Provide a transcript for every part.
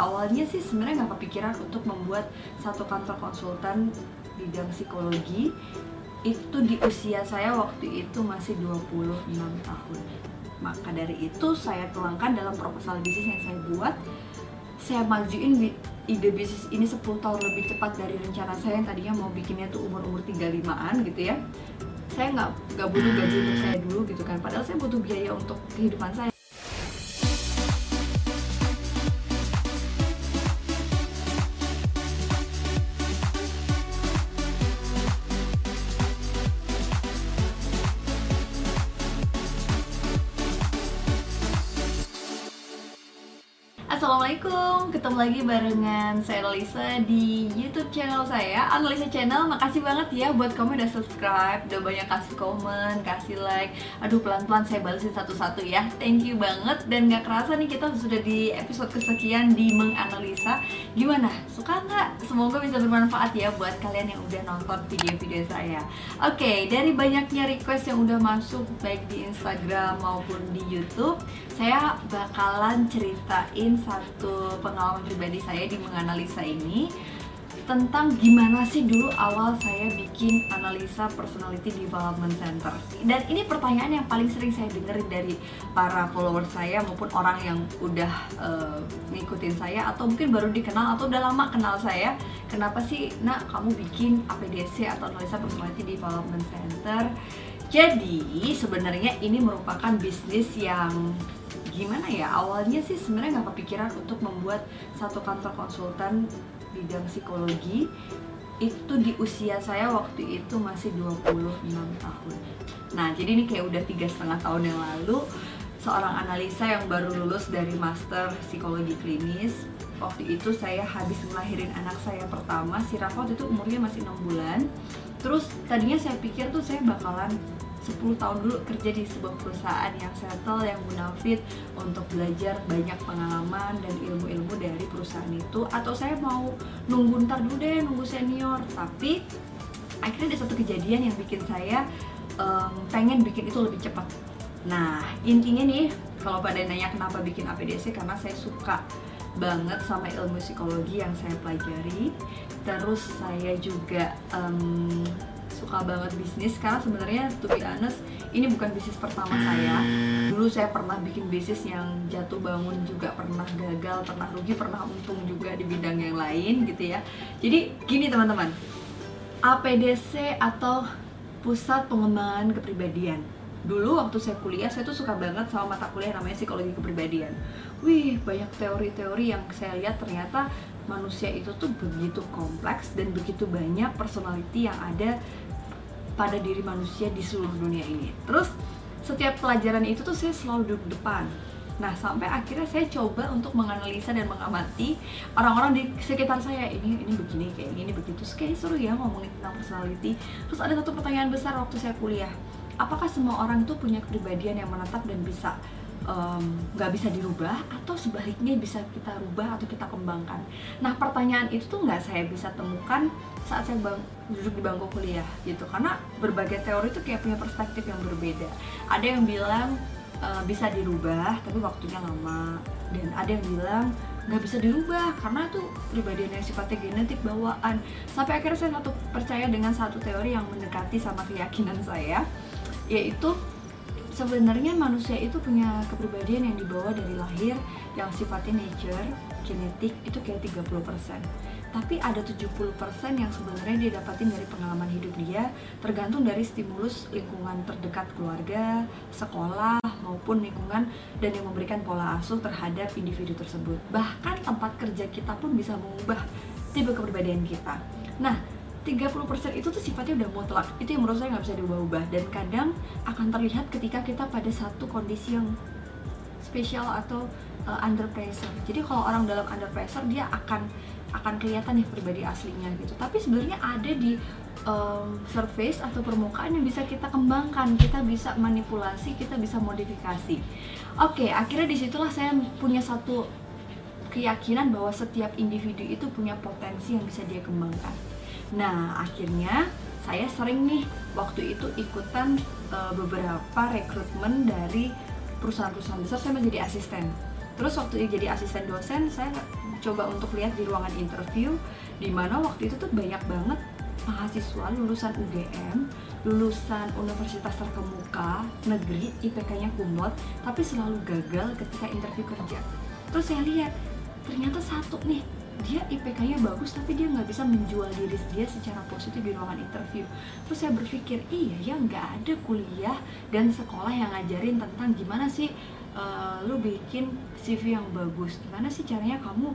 awalnya sih sebenarnya nggak kepikiran untuk membuat satu kantor konsultan bidang psikologi. Itu di usia saya waktu itu masih 26 tahun. Maka dari itu saya tuangkan dalam proposal bisnis yang saya buat. Saya majuin ide bisnis ini 10 tahun lebih cepat dari rencana saya yang tadinya mau bikinnya tuh umur-umur 35an gitu ya. Saya nggak nggak butuh gaji untuk saya dulu gitu kan. Padahal saya butuh biaya untuk kehidupan saya Assalamualaikum, ketemu lagi barengan saya Analisa di YouTube channel saya Analisa Channel, makasih banget ya buat kamu udah subscribe Udah banyak kasih komen, kasih like. Aduh pelan-pelan saya balesin satu-satu ya. Thank you banget. Dan gak kerasa nih kita sudah di episode kesekian di Menganalisa Gimana? Suka nggak? Semoga bisa bermanfaat ya buat kalian yang udah nonton video-video saya. Oke, dari banyaknya request yang udah masuk Baik di Instagram maupun di Youtube Saya bakalan ceritain satu pengalaman pribadi saya di menganalisa ini tentang gimana sih dulu awal saya bikin analisa personality development center. Dan ini pertanyaan yang paling sering saya dengerin dari para follower saya maupun orang yang udah uh, ngikutin saya atau mungkin baru dikenal atau udah lama kenal saya kenapa sih nak kamu bikin APDC atau analisa personality development center? Jadi sebenarnya ini merupakan bisnis yang gimana ya awalnya sih sebenarnya nggak kepikiran untuk membuat satu kantor konsultan bidang psikologi. Itu di usia saya waktu itu masih 26 tahun. Nah jadi ini kayak udah tiga setengah tahun yang lalu seorang analisa yang baru lulus dari master psikologi klinis. Waktu itu saya habis ngelahirin anak saya pertama si Rafa itu umurnya masih 6 bulan. Terus tadinya saya pikir tuh saya bakalan 10 tahun dulu kerja di sebuah perusahaan yang settle, yang munafit untuk belajar banyak pengalaman dan ilmu-ilmu dari perusahaan itu. Atau saya mau nunggu ntar dulu deh, nunggu senior. Tapi akhirnya ada satu kejadian yang bikin saya um, pengen bikin itu lebih cepat. Nah intinya nih kalau pada nanya kenapa bikin APDC karena saya suka banget sama ilmu psikologi yang saya pelajari. Terus saya juga um, suka banget bisnis karena sebenarnya to be honest ini bukan bisnis pertama saya. Dulu saya pernah bikin bisnis yang jatuh bangun juga pernah gagal pernah rugi pernah untung juga di bidang yang lain gitu ya. Jadi gini teman-teman. APDC atau pusat pengembangan kepribadian. Dulu waktu saya kuliah saya tuh suka banget sama mata kuliah namanya psikologi kepribadian. Wih banyak teori-teori yang saya lihat ternyata manusia itu tuh begitu kompleks dan begitu banyak personality yang ada pada diri manusia di seluruh dunia ini. Terus setiap pelajaran itu tuh saya selalu duduk depan. Nah sampai akhirnya saya coba untuk menganalisa dan mengamati orang-orang di sekitar saya ini ini begini kayak gini begitu. Terus kayak seru ya ngomongin tentang personality. Terus ada satu pertanyaan besar waktu saya kuliah. Apakah semua orang tuh punya kepribadian yang menetap dan bisa nggak um, bisa dirubah atau sebaliknya bisa kita rubah atau kita kembangkan. Nah pertanyaan itu tuh nggak saya bisa temukan saat saya bang, duduk di bangku kuliah gitu karena berbagai teori itu kayak punya perspektif yang berbeda. Ada yang bilang uh, bisa dirubah tapi waktunya lama dan ada yang bilang nggak bisa dirubah karena itu pribadian yang sifatnya genetik bawaan sampai akhirnya saya satu percaya dengan satu teori yang mendekati sama keyakinan saya yaitu sebenarnya manusia itu punya kepribadian yang dibawa dari lahir yang sifatnya nature, genetik itu kayak 30% tapi ada 70% yang sebenarnya dia dapatin dari pengalaman hidup dia tergantung dari stimulus lingkungan terdekat keluarga, sekolah maupun lingkungan dan yang memberikan pola asuh terhadap individu tersebut. Bahkan tempat kerja kita pun bisa mengubah tipe kepribadian kita. Nah 30% itu tuh sifatnya udah mutlak. Itu yang menurut saya nggak bisa diubah-ubah. Dan kadang akan terlihat ketika kita pada satu kondisi yang spesial atau uh, under pressure. Jadi kalau orang dalam under pressure dia akan akan kelihatan nih pribadi aslinya gitu. Tapi sebenarnya ada di um, surface atau permukaan yang bisa kita kembangkan. Kita bisa manipulasi kita bisa modifikasi. Oke okay, akhirnya di situlah saya punya satu keyakinan bahwa setiap individu itu punya potensi yang bisa dia kembangkan Nah, akhirnya saya sering nih waktu itu ikutan uh, beberapa rekrutmen dari perusahaan-perusahaan besar saya menjadi asisten. Terus waktu jadi asisten dosen saya coba untuk lihat di ruangan interview di mana waktu itu tuh banyak banget mahasiswa lulusan UGM, lulusan universitas terkemuka, negeri, IPK-nya kumlot, tapi selalu gagal ketika interview kerja. Terus saya lihat, ternyata satu nih, dia IPK-nya bagus tapi dia nggak bisa menjual diri dia secara positif di ruangan interview. Terus saya berpikir, iya ya nggak ada kuliah dan sekolah yang ngajarin tentang gimana sih uh, lu bikin CV yang bagus, gimana sih caranya kamu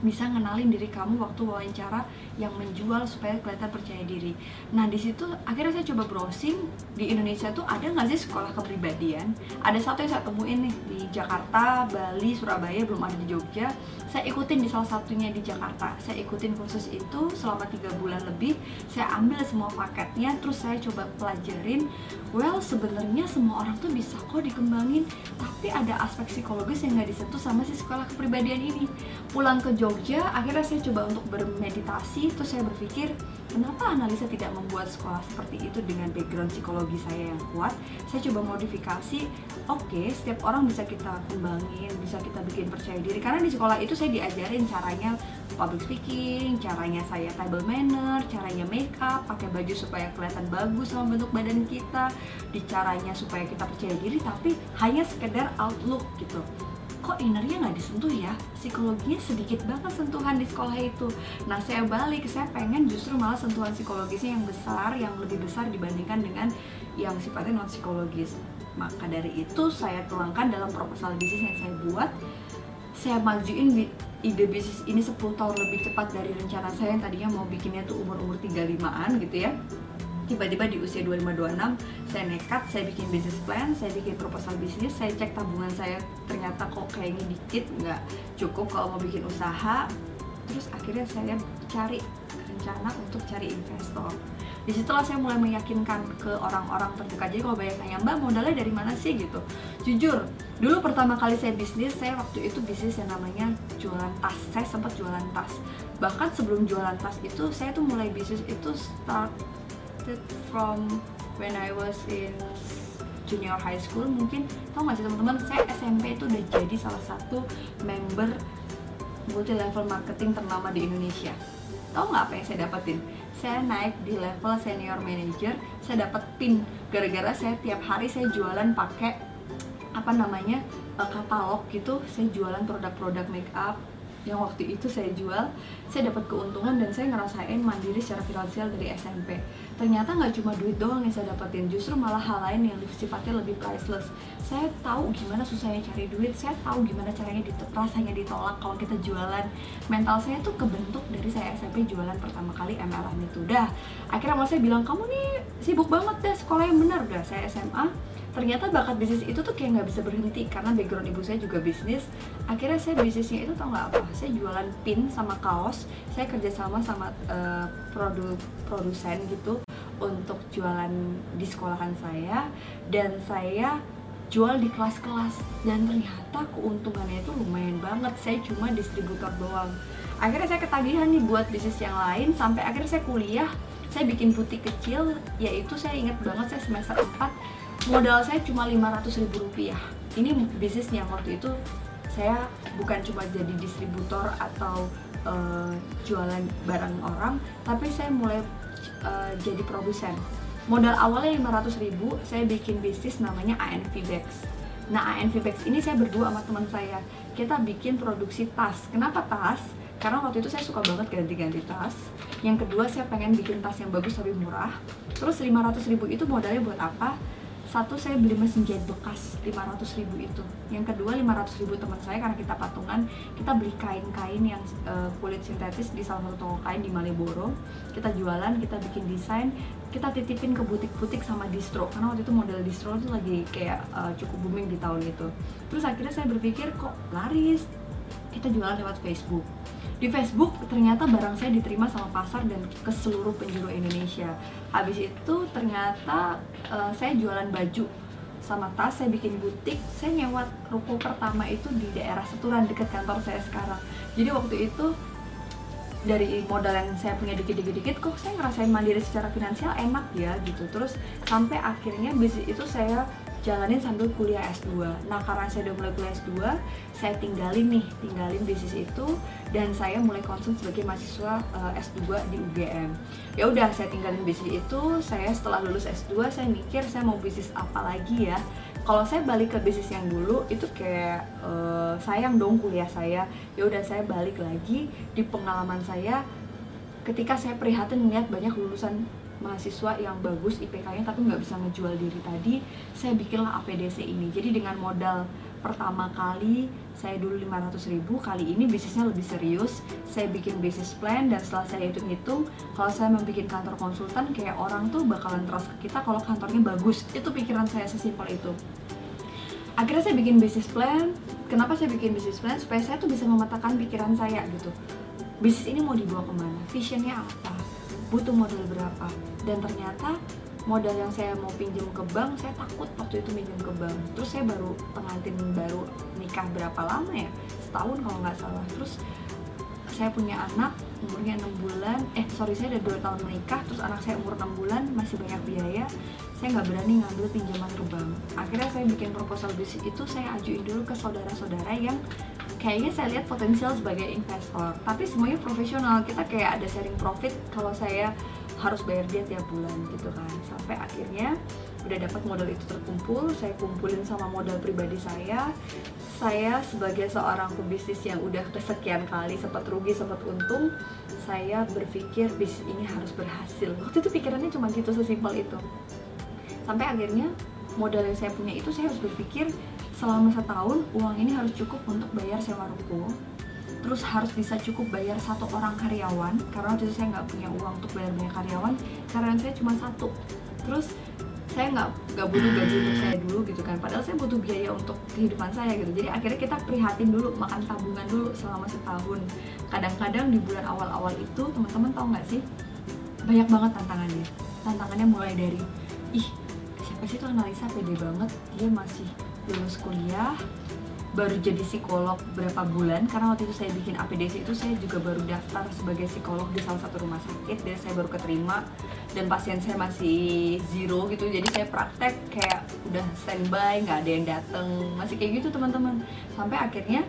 bisa ngenalin diri kamu waktu wawancara yang menjual supaya kelihatan percaya diri. Nah di situ akhirnya saya coba browsing di Indonesia tuh ada nggak sih sekolah kepribadian? Ada satu yang saya temuin nih di Jakarta, Bali, Surabaya belum ada di Jogja. Saya ikutin di salah satunya di Jakarta. Saya ikutin kursus itu selama tiga bulan lebih. Saya ambil semua paketnya, terus saya coba pelajarin. Well sebenarnya semua orang tuh bisa kok dikembangin, tapi ada aspek psikologis yang nggak disentuh sama si sekolah kepribadian ini. Pulang ke Jogja Jogja akhirnya saya coba untuk bermeditasi terus saya berpikir kenapa analisa tidak membuat sekolah seperti itu dengan background psikologi saya yang kuat? Saya coba modifikasi oke okay, setiap orang bisa kita kembangin bisa kita bikin percaya diri. Karena di sekolah itu saya diajarin caranya public speaking caranya saya table manner caranya make up pakai baju supaya kelihatan bagus sama bentuk badan kita di caranya supaya kita percaya diri tapi hanya sekedar outlook gitu kok innernya nggak disentuh ya? Psikologinya sedikit banget sentuhan di sekolah itu. Nah saya balik saya pengen justru malah sentuhan psikologisnya yang besar yang lebih besar dibandingkan dengan yang sifatnya non psikologis maka dari itu saya tuangkan dalam proposal bisnis yang saya buat. Saya majuin ide bisnis ini 10 tahun lebih cepat dari rencana saya yang tadinya mau bikinnya tuh umur-umur 35an gitu ya tiba-tiba di usia 2526 saya nekat saya bikin bisnis plan saya bikin proposal bisnis saya cek tabungan saya ternyata kok kayaknya dikit nggak cukup kalau mau bikin usaha. Terus akhirnya saya cari rencana untuk cari investor. Di situlah saya mulai meyakinkan ke orang-orang terdekat. Jadi kalau banyak tanya mbak modalnya dari mana sih? Gitu. Jujur dulu pertama kali saya bisnis saya waktu itu bisnis yang namanya jualan tas. Saya sempat jualan tas. Bahkan sebelum jualan tas itu saya tuh mulai bisnis itu start started from when I was in junior high school mungkin. Tau gak sih teman-teman? Saya SMP itu udah jadi salah satu member multi level marketing ternama di Indonesia. Tau nggak apa yang saya dapetin? Saya naik di level senior manager saya dapat pin. Gara-gara saya tiap hari saya jualan pakai apa namanya eh, katalog gitu. Saya jualan produk-produk make up yang waktu itu saya jual saya dapat keuntungan dan saya ngerasain mandiri secara finansial dari SMP ternyata nggak cuma duit doang yang saya dapetin justru malah hal lain yang sifatnya lebih priceless. Saya tahu gimana susahnya cari duit saya tahu gimana caranya rasanya ditolak kalau kita jualan. Mental saya tuh kebentuk dari saya SMP jualan pertama kali MLM itu udah akhirnya mas saya bilang kamu nih sibuk banget deh sekolah yang benar. Udah saya SMA ternyata bakat bisnis itu tuh kayak nggak bisa berhenti karena background ibu saya juga bisnis. Akhirnya saya bisnisnya itu tau nggak apa saya jualan pin sama kaos. Saya kerjasama sama uh, produk produsen gitu untuk jualan di sekolahan saya. Dan saya jual di kelas-kelas. Dan ternyata keuntungannya itu lumayan banget. Saya cuma distributor doang. Akhirnya saya ketagihan nih buat bisnis yang lain. Sampai akhirnya saya kuliah saya bikin butik kecil. Yaitu saya ingat banget saya semester 4 modal saya cuma 500 ribu rupiah. Ini bisnis yang waktu itu saya bukan cuma jadi distributor atau uh, jualan barang orang tapi saya mulai uh, jadi produsen. Modal awalnya 500 ribu saya bikin bisnis namanya ANV Bags. Nah ANV Bags ini saya berdua sama teman saya. Kita bikin produksi tas. Kenapa tas? karena waktu itu saya suka banget ganti-ganti tas. Yang kedua saya pengen bikin tas yang bagus tapi murah. Terus 500 ribu itu modalnya buat apa? Satu saya beli mesin jahit bekas 500 ribu itu. Yang kedua 500 ribu teman saya karena kita patungan kita beli kain-kain yang uh, kulit sintetis di salah satu toko kain di Malioboro. Kita jualan kita bikin desain kita titipin ke butik-butik sama distro. Karena waktu itu model distro itu lagi kayak uh, cukup booming di tahun itu. Terus akhirnya saya berpikir kok laris? Kita jualan lewat Facebook di Facebook ternyata barang saya diterima sama pasar dan ke seluruh penjuru Indonesia. Habis itu ternyata uh, saya jualan baju sama tas, saya bikin butik, saya nyewa ruko pertama itu di daerah Seturan dekat kantor saya sekarang. Jadi waktu itu dari modal yang saya punya dikit-dikit-dikit kok saya ngerasain mandiri secara finansial enak ya gitu terus sampai akhirnya bisnis itu saya jalanin sambil kuliah S2 nah karena saya udah mulai kuliah S2 saya tinggalin nih tinggalin bisnis itu dan saya mulai concern sebagai mahasiswa eh, S2 di UGM ya udah saya tinggalin bisnis itu saya setelah lulus S2 saya mikir saya mau bisnis apa lagi ya. Kalau saya balik ke bisnis yang dulu itu kayak uh, sayang dong kuliah saya. Ya udah saya balik lagi di pengalaman saya ketika saya prihatin melihat banyak lulusan mahasiswa yang bagus IPK-nya tapi nggak bisa ngejual diri tadi saya bikinlah APDC ini. Jadi dengan modal pertama kali saya dulu 500 ribu kali ini bisnisnya lebih serius. Saya bikin bisnis plan dan setelah saya hitung-hitung kalau saya membuat kantor konsultan kayak orang tuh bakalan trust ke kita kalau kantornya bagus. Itu pikiran saya sesimpel itu. Akhirnya saya bikin bisnis plan. Kenapa saya bikin bisnis plan? Supaya saya tuh bisa memetakan pikiran saya gitu. Bisnis ini mau dibawa ke mana? Visionnya apa butuh modal berapa. Dan ternyata modal yang saya mau pinjam ke bank saya takut waktu itu pinjam ke bank. Terus saya baru pengantin baru nikah berapa lama ya? Setahun kalau nggak salah. Terus saya punya anak umurnya enam bulan. Eh sorry saya udah dua tahun menikah terus anak saya umur enam bulan masih banyak biaya. Saya nggak berani ngambil pinjaman ke bank. Akhirnya saya bikin proposal bisnis itu saya ajuin dulu ke saudara-saudara yang kayaknya saya lihat potensial sebagai investor. Tapi semuanya profesional. Kita kayak ada sharing profit kalau saya harus bayar dia tiap bulan gitu kan. Sampai akhirnya udah dapat modal itu terkumpul saya kumpulin sama modal pribadi saya. Saya sebagai seorang pebisnis yang udah kesekian kali sempat rugi sempat untung saya berpikir bisnis ini harus berhasil. Waktu itu pikirannya cuma gitu sesimpel itu. Sampai akhirnya modal yang saya punya itu saya harus berpikir selama setahun uang ini harus cukup untuk bayar sewa ruko. Terus harus bisa cukup bayar satu orang karyawan karena waktu itu saya nggak punya uang untuk bayar banyak karyawan karyawan saya cuma satu. Terus saya nggak nggak butuh gaji untuk saya dulu gitu kan. Padahal saya butuh biaya untuk kehidupan saya gitu. Jadi akhirnya kita prihatin dulu makan tabungan dulu selama setahun. Kadang-kadang di bulan awal-awal itu teman-teman tahu nggak sih? Banyak banget tantangannya. Tantangannya mulai dari ih siapa sih tuh analisa pede banget? Dia masih lulus kuliah baru jadi psikolog berapa bulan. Karena waktu itu saya bikin APDC itu saya juga baru daftar sebagai psikolog di salah satu rumah sakit dan saya baru keterima. Dan pasien saya masih zero gitu jadi saya praktek kayak udah standby nggak ada yang dateng. Masih kayak gitu teman-teman. Sampai akhirnya